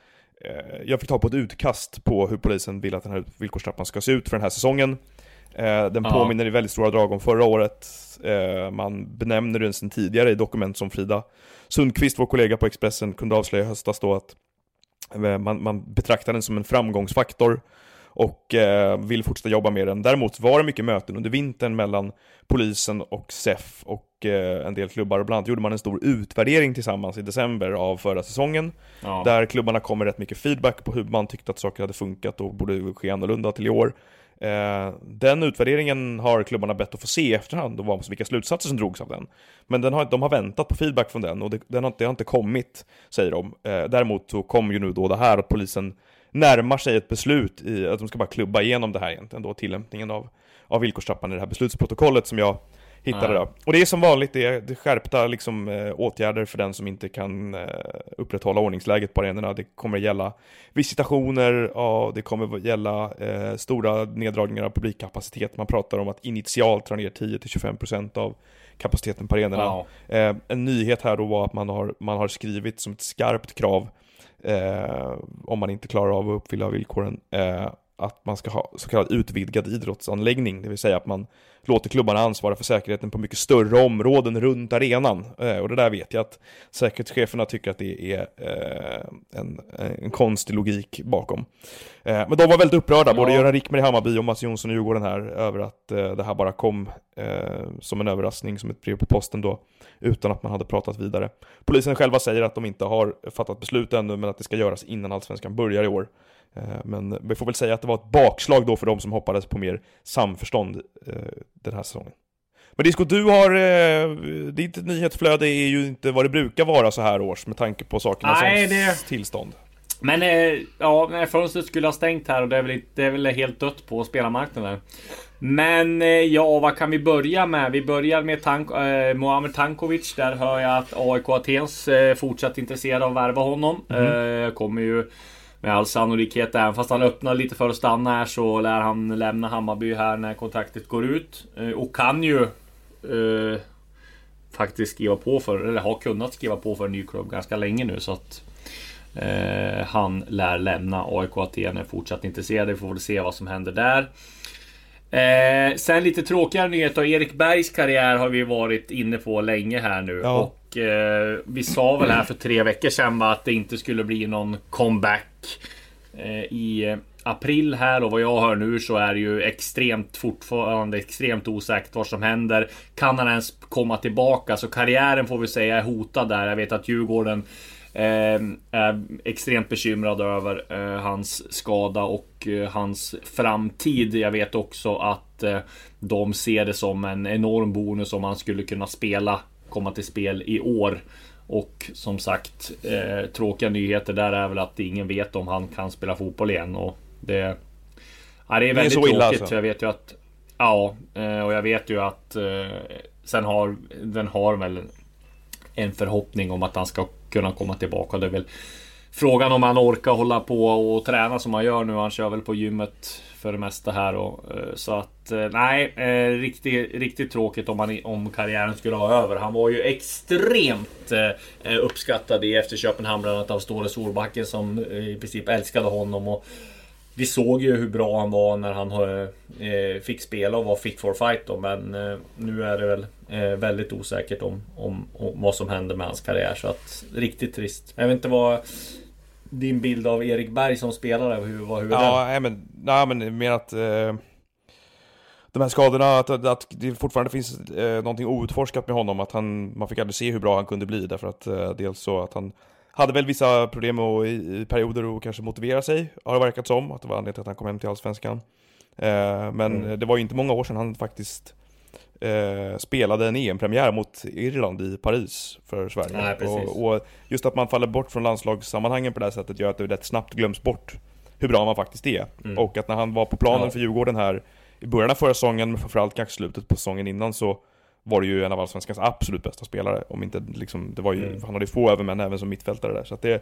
eh, jag fick ta på ett utkast på hur polisen vill att den här villkorstrappan ska se ut för den här säsongen. Eh, den Ja. påminner i väldigt stora drag om förra året. Eh, man benämner den sedan tidigare i dokument som Frida Sundqvist, vår kollega på Expressen, kunde avslöja i höstas då att eh, man, man betraktar den som en framgångsfaktor och eh, vill fortsätta jobba med den. Däremot var det mycket möten under vintern mellan polisen och SEF och eh, en del klubbar. Och bland annat gjorde man en stor utvärdering tillsammans i december av förra säsongen. Ja. Där klubbarna kom med rätt mycket feedback på hur man tyckte att saker hade funkat och borde ske annorlunda till i år. Eh, den utvärderingen har klubbarna bett att få se i efterhand och vad, vilka slutsatser som drogs av den. Men den har, de har väntat på feedback från den och det, den har, det har inte kommit, säger de. Eh, däremot så kom ju nu då det här att polisen närmar sig ett beslut i att de ska bara klubba igenom det här egentligen då, tillämpningen av, av villkorstrappan i det här beslutsprotokollet som jag hittade Ja. Och det är som vanligt, det är, det är skärpta liksom, eh, åtgärder för den som inte kan eh, upprätthålla ordningsläget på arenorna. Det kommer gälla visitationer, ja, det kommer gälla eh, stora neddragningar av publikkapacitet. Man pratar om att initialt dra ner 10-25% av kapaciteten på arenorna. Ja. Eh, en nyhet här då var att man har, man har skrivit som ett skarpt krav eh, om man inte klarar av att uppfylla villkoren eh, att man ska ha så kallad utvidgad idrottsanläggning, det vill säga att man låter klubbarna ansvara för säkerheten på mycket större områden runt arenan. Eh, och det där vet jag att säkerhetscheferna tycker att det är eh, en, en konstig logik bakom. Eh, men de var väldigt upprörda, både Ja. Göran Rickmer i Hammarby och Mats Jonsson i Djurgården här, över att det här bara kom som en överraskning, som ett brev på posten då, utan att man hade pratat vidare. Polisen själva säger att de inte har fattat beslut ännu, men att det ska göras innan Allsvenskan börjar i år. Eh, Men vi får väl säga att det var ett bakslag då för de som hoppades på mer samförstånd eh, den här säsongen. Men Disco, du har, eh, ditt nyhetsflöde är ju inte vad det brukar vara så här års med tanke på sakernas Nej, det- tillstånd. Men eh, ja, när fönstret skulle ha stängt här och det är väl, det är väl helt dött på spelarmarknaden. Men eh, ja, vad kan vi börja med? Vi börjar med Tank, eh, Mohamed Tankovic. Där hör jag att AIK Atens fortsatt intresserade av att värva honom. Mm. kommer ju med all sannolikhet, även fast han öppnar lite för att stanna här, så lär han lämna Hammarby här när kontraktet går ut. Eh, och kan ju eh, faktiskt skriva på för, eller har kunnat skriva på för en ny klubb ganska länge nu. Så att eh, han lär lämna AIK Aten är fortsatt intresserad. Vi får väl se vad som händer där. Eh, sen lite tråkigare nyheter. Erik Bergs karriär har vi varit inne på länge här nu. Ja. Och eh, vi sa väl här för tre veckor sedan att det inte skulle bli någon comeback eh, i april här och vad jag hör nu så är det ju extremt fortfarande extremt osäkert vad som händer. Kan han ens komma tillbaka? Så karriären får vi säga är hotad där. Jag vet att Djurgården Eh, är extremt bekymrad över eh, hans skada och eh, hans framtid. Jag vet också att de ser det som en enorm bonus om han skulle kunna spela, komma till spel i år. Och som sagt, eh, tråkiga nyheter där är väl att ingen vet om han kan spela fotboll igen. Och det, ja, det är väldigt det är tråkigt. Alltså. Jag vet ju att... Ja, och jag vet ju att... Eh, sen har den har väl en förhoppning om att han ska kunna komma tillbaka. Det är väl frågan om han orkar hålla på och träna som han gör nu. Han kör väl på gymmet för det mesta här. Och, eh, så att eh, nej, eh, riktigt, riktigt tråkigt om, han, om karriären skulle ha över. Han var ju extremt uppskattad i efter Köpenhamn, bland annat av Ståle Solbacken som i princip älskade honom. Och, vi såg ju hur bra han var när han fick spela och var fit for fight då, men nu är det väl eh, väldigt osäkert om, om, om, vad som händer med hans karriär. Så att riktigt trist. Jag vet inte vad din bild av Erik Berg som spelare, hur var hur Ja, nej, men, nej, men mer att eh, de här skadorna, att, att det fortfarande finns eh, någonting outforskat med honom. Att han, man fick aldrig se hur bra han kunde bli därför att eh, dels så att han hade väl vissa problem att, i, i perioder att kanske motivera sig, har det verkat som. Att det var anledningen till att han kom hem till Allsvenskan. Eh, men mm. det var ju inte många år sedan han faktiskt eh, spelade en EM-premiär mot Irland i Paris för Sverige. Nej, och, och, just att man faller bort från landslagssammanhangen på det här sättet gör att det rätt snabbt glöms bort hur bra man faktiskt är. Mm. Och att när han var på planen ja. för Djurgården här i början av förra säsongen, men framförallt kanske slutet på säsongen innan så var det ju en av Allsvenskans absolut bästa spelare. Om inte liksom, det var ju, mm. han hade ju få övermän även som mittfältare där. Så att det,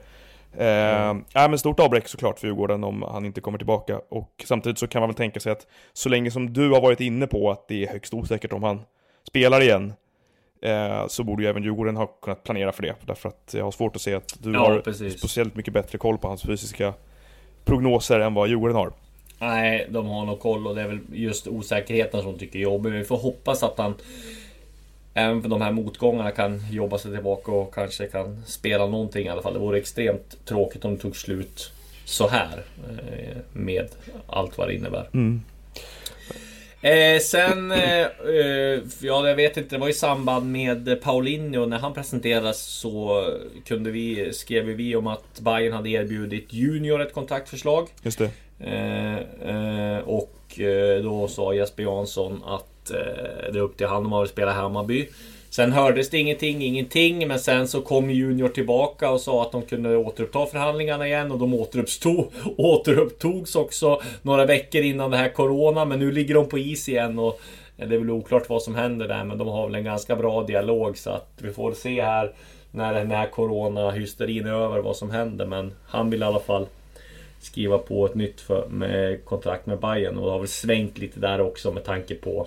eh, mm. äh, men stort avbräck såklart för Djurgården om han inte kommer tillbaka. Och samtidigt så kan man väl tänka sig att så länge som du har varit inne på att det är högst osäkert om han spelar igen, eh, så borde ju även Djurgården ha kunnat planera för det. Därför att jag har svårt att se att du ja, har precis. speciellt mycket bättre koll på hans fysiska prognoser än vad Djurgården har. Nej, de har nog koll och det är väl just osäkerheten som tycker är jobbig. Men vi får hoppas att han även för de här motgångarna kan jobba sig tillbaka och kanske kan spela någonting i alla fall. Det vore extremt tråkigt om det tog slut så här eh, med allt vad det innebär. Mm. Eh, sen, eh, eh, ja jag vet inte, det var i samband med Paulinho när han presenterades så kunde vi, skrev vi om att Bayern hade erbjudit Junior ett kontaktförslag. Just det. Eh, eh, och då sa Jesper Jansson att Eh, det är upp till honom att spela Hammarby. Sen hördes det ingenting, ingenting. Men sen så kom Junior tillbaka och sa att de kunde återuppta förhandlingarna igen. Och de återuppstod, återupptogs också några veckor innan det här Corona. Men nu ligger de på is igen. Och det är väl oklart vad som händer där. Men de har väl en ganska bra dialog. Så att vi får se här när den här Corona-hysterin är över vad som händer. Men han vill i alla fall skriva på ett nytt för, med kontrakt med Bayern. Och det har väl svängt lite där också med tanke på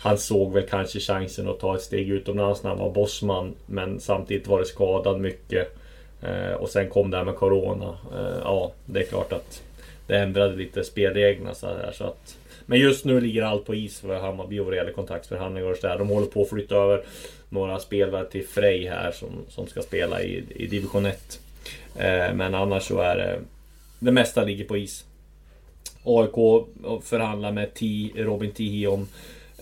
han såg väl kanske chansen att ta ett steg utomlands när han var bossman Men samtidigt var det skadad mycket. Eh, Och sen kom det här med Corona. Eh, Ja, det är klart att Det ändrade lite spelreglerna så här, så att Men just nu ligger allt på is för Hammarby vad det gäller kontraktsförhandlingar och sådär De håller på att flytta över Några spelare till Frej här som, som ska spela i, i division 1 eh, Men annars så är det det mesta ligger på is. AIK förhandlar med T, Robin Tihi om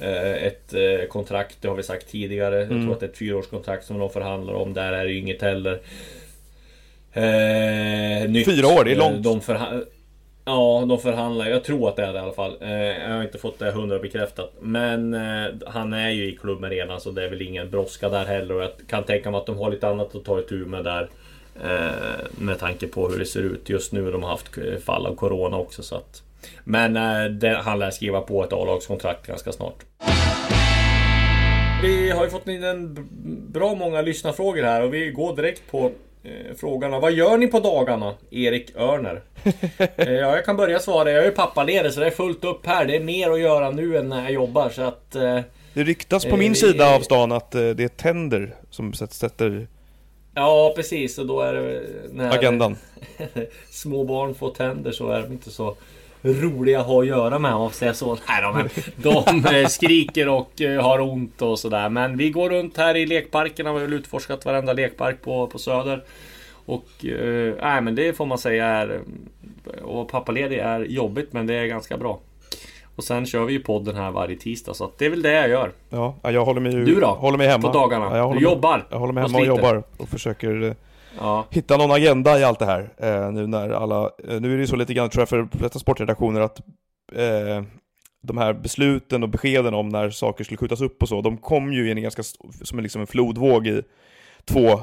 eh, ett eh, kontrakt, det har vi sagt tidigare. Mm. Jag tror att det är ett fyraårskontrakt som de förhandlar om. Där är det ju inget heller. Eh, nytt. Fyra år, det är långt. De Ja, de förhandlar. Jag tror att det är det i alla fall. Jag har inte fått det hundra bekräftat. Men han är ju i klubben redan så det är väl ingen brådska där heller. Och jag kan tänka mig att de har lite annat att ta itu med där. Eh, med tanke på hur det ser ut just nu. De har haft fall av Corona också. Så att, men eh, det, han lär skriva på ett A-lagskontrakt ganska snart. Vi har ju fått in en bra många lyssnarfrågor här och vi går direkt på eh, frågorna. Vad gör ni på dagarna? Erik Örner. ja, jag kan börja svara. Jag är pappaledig så det är fullt upp här. Det är mer att göra nu än när jag jobbar så att... Eh, Det ryktas på min Eh, sida av stan att eh, det är tänder som sätt- sätter ja, precis. Och då är det... När agendan. små barn får tänder så är de inte så roliga att ha att göra med om man säga så. Nej då, men de eh, skriker och eh, har ont och sådär. Men vi går runt här i lekparkerna. Vi har väl utforskat varenda lekpark på, på Söder. Och eh, men det får man säga är... Och pappaledig är jobbigt men det är ganska bra. Och sen kör vi ju podden här varje tisdag så att det är väl det jag gör. Ja, ja, jag håller mig ju... Du då? Håller mig hemma. På dagarna? Ja, jag håller Du jobbar? Jag håller mig och hemma och sliter? jobbar och försöker eh, Ja. hitta någon agenda i allt det här. Eh, nu när alla... Eh, nu är det ju så lite grann tror jag för de flesta sportredaktioner att eh, de här besluten och beskeden om när saker skulle skjutas upp och så, de kom ju i en ganska, som en, liksom en flodvåg i två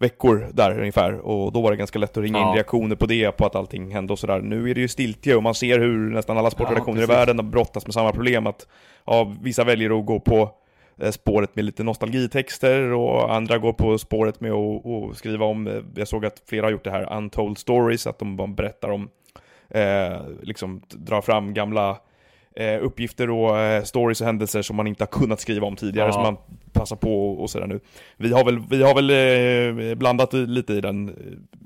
veckor där ungefär och då var det ganska lätt att ringa in Ja. reaktioner på det, på att allting hände och sådär. Nu är det ju stiltje och man ser hur nästan alla sportredaktioner i precis. världen brottas med samma problem att ja, vissa väljer att gå på eh, spåret med lite nostalgitexter och andra går på spåret med att att skriva om, eh, jag såg att flera har gjort det här untold stories, att de bara berättar om, eh, liksom drar fram gamla eh, uppgifter och eh, stories och händelser som man inte har kunnat skriva om tidigare, Ja. som man passar på och, och sådär nu. Vi har väl, vi har väl eh, blandat lite i den eh,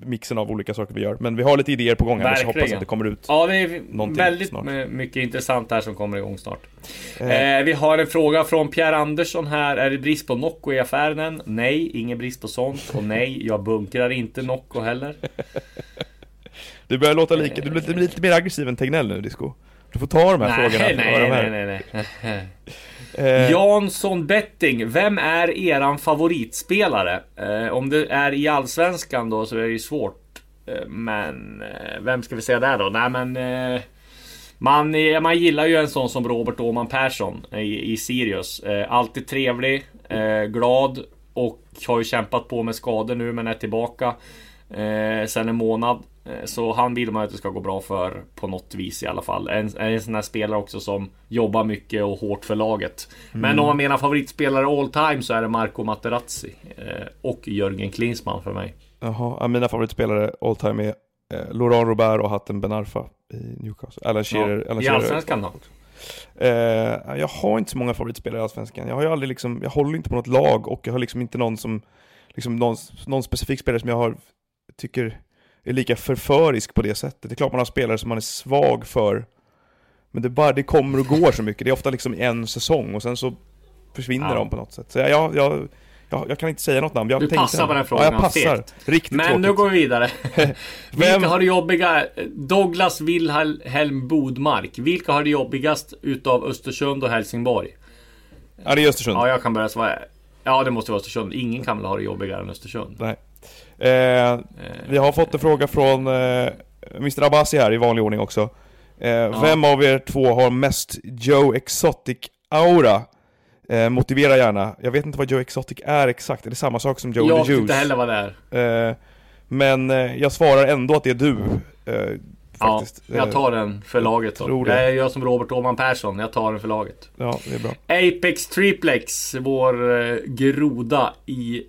mixen av olika saker vi gör, men vi har lite idéer på gång här, så hoppas att det kommer ut. Ja, det är väldigt snart. my- mycket intressant här som kommer igång snart. Eh. Eh, vi har en fråga från Pierre Andersson här. Är det brist på Nocco i affären? Nej, ingen brist på sånt. Och nej, jag bunkrar inte Nocco heller. Du börjar låta lika, du blir lite, lite mer aggressiv än Tegnell nu, Disco. Du får ta de här nej, frågorna. nej, nej, här. nej, nej. Eh, Jansson Betting. Vem är eran favoritspelare? Eh, om det är i Allsvenskan då så är det ju svårt. Eh, men eh, vem ska vi säga där då? Nej men... Eh, man, eh, man gillar ju en sån som Robert Åhman Persson i, i Sirius. Alltid trevlig, glad och har ju kämpat på med skador nu men är tillbaka eh, sen en månad. Eh, Så han vill man att det ska gå bra för på något vis i alla fall. En, en sån här spelare också som jobbar mycket och hårt för laget. Men om man menar favoritspelare all time så är det Marco Materazzi. Eh, och Jörgen Klinsmann för mig. Jaha, ja, mina favoritspelare all time är eh, Laurent Robert och Hatten Ben Arfa i Newcastle. Alan Shearer. Alan I. Allsvenskan då? Jag har inte så många favoritspelare i Allsvenskan. Jag har ju aldrig liksom, jag håller inte på något lag och jag har liksom inte någon som, liksom någon, någon specifik spelare som jag har, tycker är lika förförisk på det sättet. Det är klart man har spelare som man är svag för, men det, bara, det kommer och går så mycket. Det är ofta liksom en säsong och sen så försvinner Ja. de på något sätt. Så jag, jag, jag, jag, kan inte säga något namn. Jag Du passar på den frågan, Ja, jag passar. Riktigt Men tråkigt. nu går vi vidare. Vilka har det jobbiga? Douglas Wilhelm Bodmark. Vilka har det jobbigast utav Östersund och Helsingborg? Ja, det är Östersund. Ja, jag kan börja svara. Ja, det måste vara Östersund. Ingen kan väl ha det jobbigare än Östersund? Nej. Eh, vi har fått en fråga från eh, Mr Abbasi här i vanlig ordning också. Eh, Vem av er två har mest Joe Exotic-aura? Eh, motivera gärna. Jag vet inte vad Joe Exotic är exakt. Är det samma sak som Joe jag the vet Juice? inte heller vad det är. Eh, men eh, jag svarar ändå att det är du. Eh, Ja, faktiskt. jag tar den för laget då. det. Jag gör som Robert Åhman Persson. Jag tar den för laget. ja, det är bra. Apex Triplex, vår groda i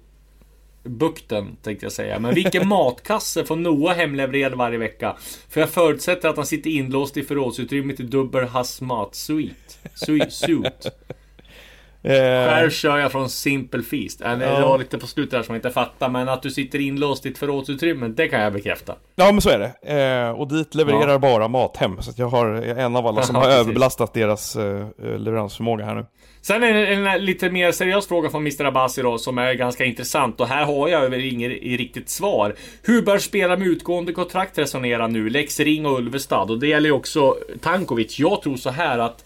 bukten tänkte jag säga. Men vilken matkasse får Noah hemlevererad varje vecka? För jag förutsätter att han sitter inlåst i förrådsutrymmet i dubbel hazmat suit. Suit. suit. Eh, Själv kör jag från Simple Feast. Äh, Det var lite på slutet där som jag inte fattar. Men att du sitter inlåst i ett förrådsutrymme, det kan jag bekräfta. Ja men så är det. Eh, och dit levererar Ja. bara Mathem. Så jag har en av alla som har överbelastat deras eh, leveransförmåga här nu. Sen är det en lite mer seriös fråga från Mr. Abbasi då, som är ganska intressant. Och här har jag väl inget riktigt svar. Hur bör spelare med utgående kontrakt resonera nu? Lex Ring och Ulvestad. Och det gäller ju också Tankovic. Jag tror så här att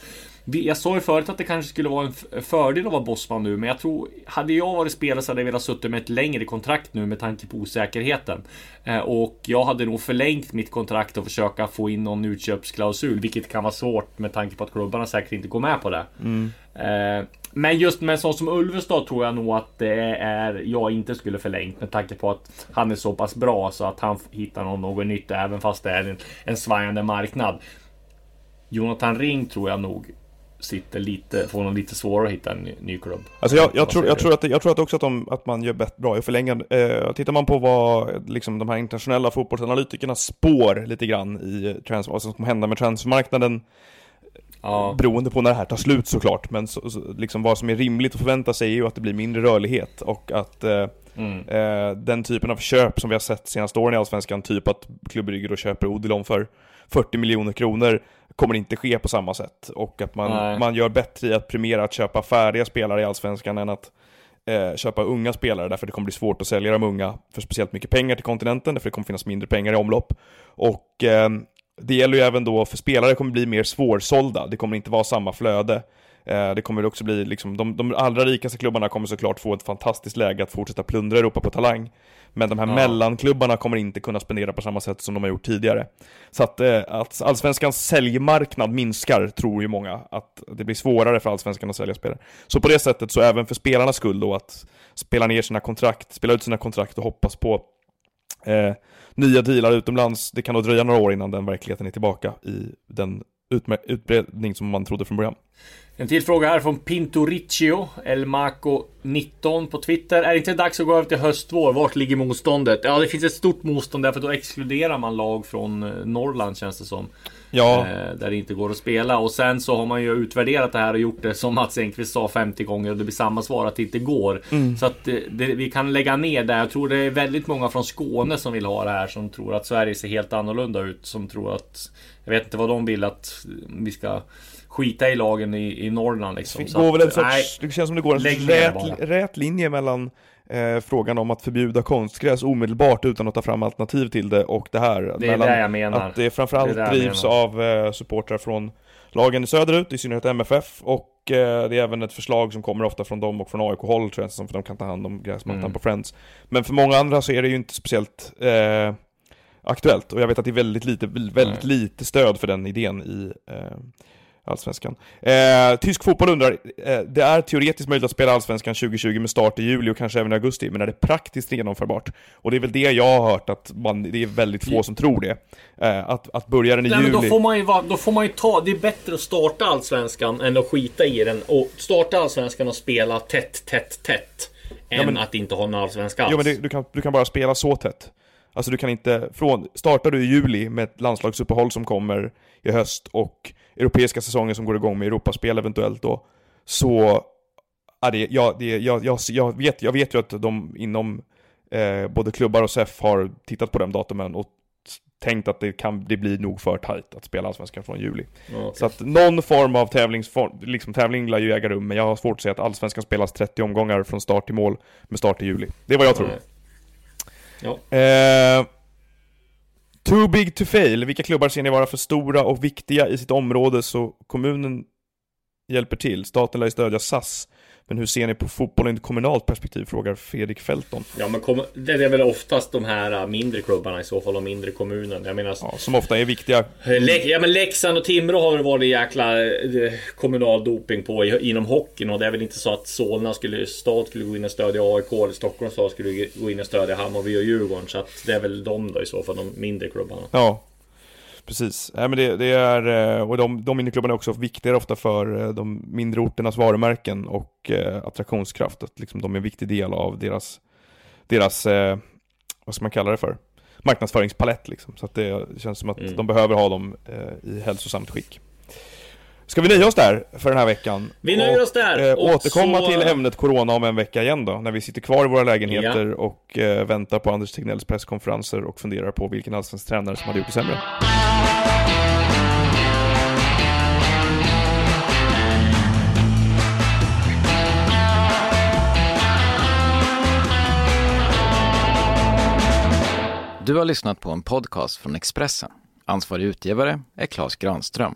jag sa ju förut att det kanske skulle vara en fördel att vara bossman nu, men jag tror... Hade jag varit spelare så hade jag velat sitta med ett längre kontrakt nu med tanke på osäkerheten. Eh, och jag hade nog förlängt mitt kontrakt och försöka få in någon utköpsklausul, vilket kan vara svårt med tanke på att klubbarna säkert inte går med på det. Eh, Men just med en sån som Ulvestad tror jag nog att det är jag inte skulle förlängt med tanke på att han är så pass bra så att han hittar någon, något nytt även fast det är en, en svajande marknad. Jonathan Ring tror jag nog sitter lite, får nog lite svårare att hitta en ny, klubb. Alltså jag, jag, tror, jag, tror att, jag tror att också att, de, att man gör bättre, bra i förlängande. Eh, tittar man på vad liksom, de här internationella fotbollsanalytikerna spår lite grann i transfer, vad som kommer hända med transfermarknaden Ja. Beroende på när det här tar slut såklart, men så, så, liksom vad som är rimligt att förvänta sig är ju att det blir mindre rörlighet och att eh, Mm. eh, den typen av köp som vi har sett senaste åren i Allsvenskan, typ att klubbar rygger och köper Odilon för 40 miljoner kronor, kommer inte ske på samma sätt. Och att man, Nej. man gör bättre i att premiera att köpa färdiga spelare i Allsvenskan än att eh, köpa unga spelare, därför det kommer bli svårt att sälja de unga för speciellt mycket pengar till kontinenten, därför det kommer finnas mindre pengar i omlopp. Och eh, det gäller ju även då för spelare kommer bli mer svårsålda, det kommer inte vara samma flöde. Eh, Det kommer också bli, liksom, de, de allra rikaste klubbarna kommer såklart få ett fantastiskt läge att fortsätta plundra Europa på talang. Men de här Ja. mellanklubbarna kommer inte kunna spendera på samma sätt som de har gjort tidigare. Så att, eh, att allsvenskans säljmarknad minskar, tror ju många. Att det blir svårare för allsvenskan att sälja spelare. Så på det sättet, så även för spelarnas skull då, att spela ner sina kontrakt, spela ut sina kontrakt och hoppas på eh, nya dealar utomlands. Det kan nog dröja några år innan den verkligheten är tillbaka i den utbredning som man trodde från början. En till fråga här från Pinto Riccio, Elmaco19 på Twitter. Är det inte dags att gå över till höstvår? Vart ligger motståndet? Ja, det finns ett stort motstånd där, för då exkluderar man lag från eh, Norrland känns det som. Ja, Eh, där det inte går att spela. Och sen så har man ju utvärderat det här och gjort det som Mats Engqvist sa 50 gånger och det blir samma svar att det inte går. Så att det, det, vi kan lägga ner där. Jag tror det är väldigt många från Skåne som vill ha det här. Som tror att Sverige ser helt annorlunda ut. Som tror att... Jag vet inte vad de vill att vi ska skita i lagen i, i Norrland liksom. det går väl en sorts, det känns som det går en rät, rät linje mellan eh, frågan om att förbjuda konstgräs omedelbart utan att ta fram alternativ till det och det här. Det är mellan det jag menar. Att det framförallt Det drivs av eh, supportrar från lagen i söderut, i synnerhet MFF, och eh, det är även ett förslag som kommer ofta från dem och från AIK-håll tror jag, som för de kan ta hand om gräsmattan Mm. på Friends. Men för många andra så är det ju inte speciellt eh, aktuellt, och jag vet att det är väldigt lite, väldigt lite stöd för den idén i eh, Allsvenskan. Eh, tysk fotboll undrar, eh, det är teoretiskt möjligt att spela Allsvenskan 2020 med start i juli och kanske även i augusti, men är det praktiskt genomförbart? Och det är väl det jag har hört, att man, det är väldigt få som tror det. Eh, att, att börja den i Nej, men juli... då får man ju då får man ju ta, det är bättre att starta Allsvenskan än att skita i den. Och starta Allsvenskan och spela tätt, tätt, tätt. Än men- att inte ha en Allsvenska alls. Jo men det, du, kan, du kan bara spela så tätt. Alltså du kan inte, från, startar du i juli med ett landslagsuppehåll som kommer i höst och europeiska säsonger som går igång med Europaspel eventuellt då, så, ja, det, ja, det, jag, jag, jag, vet, jag vet ju att de inom eh, både klubbar och SEF har tittat på de datumen och tänkt att det kan det blir nog för tajt att spela Allsvenskan från juli. Okej. Så att någon form av tävlingsform, liksom tävling lär ju äga rum, men jag har svårt att säga att Allsvenskan spelas 30 omgångar från start till mål med start i juli. Det är vad jag tror. Nej. Ja. Eh, too big to fail. Vilka klubbar ser ni vara för stora och viktiga i sitt område så kommunen hjälper till? Staten lär ju stödja SAS. Men hur ser ni på fotbollen i ett kommunalt perspektiv? Frågar Fredrik Felton. Ja men kom, det är väl oftast de här äh, mindre klubbarna i så fall, de mindre kommunen. Jag menar, Ja, som ofta är viktiga. Lek, ja men Leksand och Timrå har det varit jäkla eh, kommunal doping på inom hockeyn och det är väl inte så att Solna skulle, stad skulle gå in och stödja AIK eller Stockholms stad skulle gå in och stödja Hammarby och Djurgården. Så att det är väl de då i så fall, de mindre klubbarna. Ja, precis. Nej, men det, det är, eh, och de, de mindre klubbarna är också viktigare ofta för eh, de mindre orternas varumärken och eh, attraktionskraft. Att liksom de är en viktig del av deras, deras eh, vad ska man kalla det för? Marknadsföringspalett liksom. Så att det känns som att Mm. de behöver ha dem eh, i hälsosamt skick. Ska vi nöja oss där för den här veckan? Vi nöjer Och, oss där. Eh, Och återkomma så- till ämnet Corona om en vecka igen då, när vi sitter kvar i våra lägenheter och eh, väntar på Anders Tegnells presskonferenser och funderar på vilken allsvensk tränare som hade gjort det sämre. Du har lyssnat på en podcast från Expressen. Ansvarig utgivare är Klas Granström.